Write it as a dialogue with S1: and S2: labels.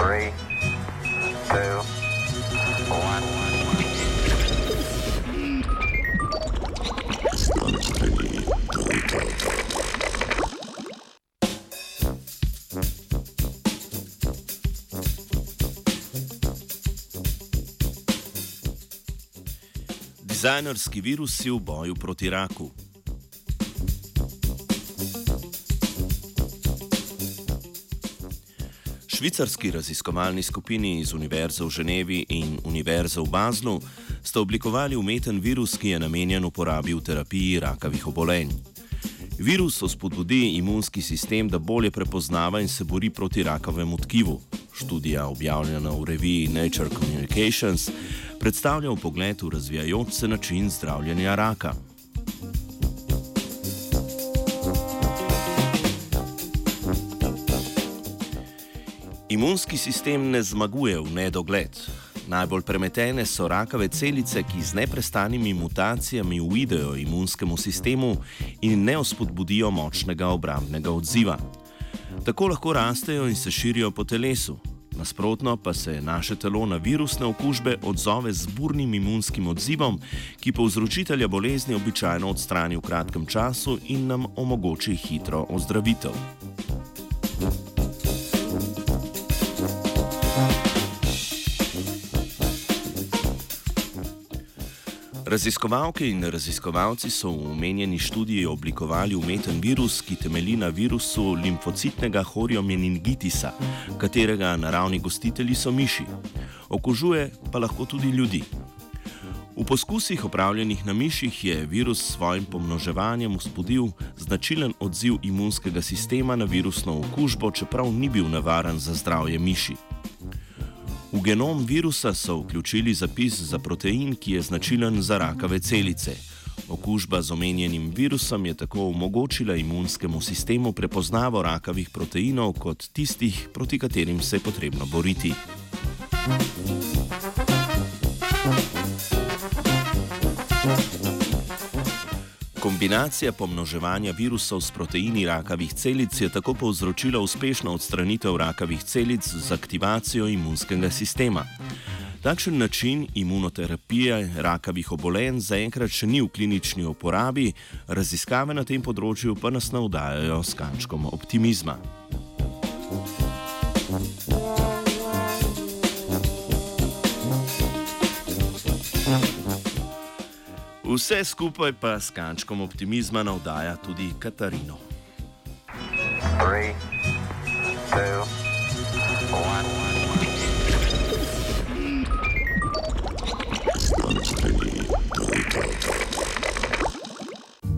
S1: Three, two, one.
S2: Dizajnerski virusi v boju proti raku. Švicarski raziskovalni skupini iz Univerze v Ženevi in Univerze v Bazlu sta oblikovali umeten virus, ki je namenjen uporabi v terapiji rakavih obolenj. Virus spodbudi imunski sistem, da bolje prepoznava in se bori proti rakavemu tkivu. Študija, objavljena v reviji Nature Communications, predstavlja pogled v razvijajoč se način zdravljenja raka. Imunski sistem ne zmaguje v nedogled. Najbolj premetene so rakave celice, ki z neprestanimi mutacijami uidejo imunskemu sistemu in ne ospodbudijo močnega obrambnega odziva. Tako lahko rastejo in se širijo po telesu. Nasprotno pa se naše telo na virusne okužbe odzove z burnim imunskim odzivom, ki povzročitelja bolezni običajno odstrani v kratkem času in nam omogoči hitro ozdravitev. Raziskovalke in raziskovalci so v omenjeni študiji oblikovali umeten virus, ki temelji na virusu limfocitnega horiomeningitisa, katerega naravni gostitelji so miši. Okužuje pa lahko tudi ljudi. V poskusih opravljenih na miših je virus s svojim pomnoževanjem vzpodil značilen odziv imunskega sistema na virusno okužbo, čeprav ni bil nevaren za zdravje miši. V genom virusa so vključili zapis za protein, ki je značilen za rakave celice. Okužba z omenjenim virusom je tako omogočila imunskemu sistemu prepoznavo rakavih proteinov kot tistih, proti katerim se je potrebno boriti. Kombinacija pomnoževanja virusov s proteini rakavih celic je tako povzročila uspešno odstranitev rakavih celic z aktivacijo imunskega sistema. Takšen način imunoterapije rakavih obolenj zaenkrat še ni v klinični uporabi, raziskave na tem področju pa nas navdajajo s kančkom optimizma. Vse skupaj pa s kančkom optimizma navdaja tudi Katarino.
S1: Three, two,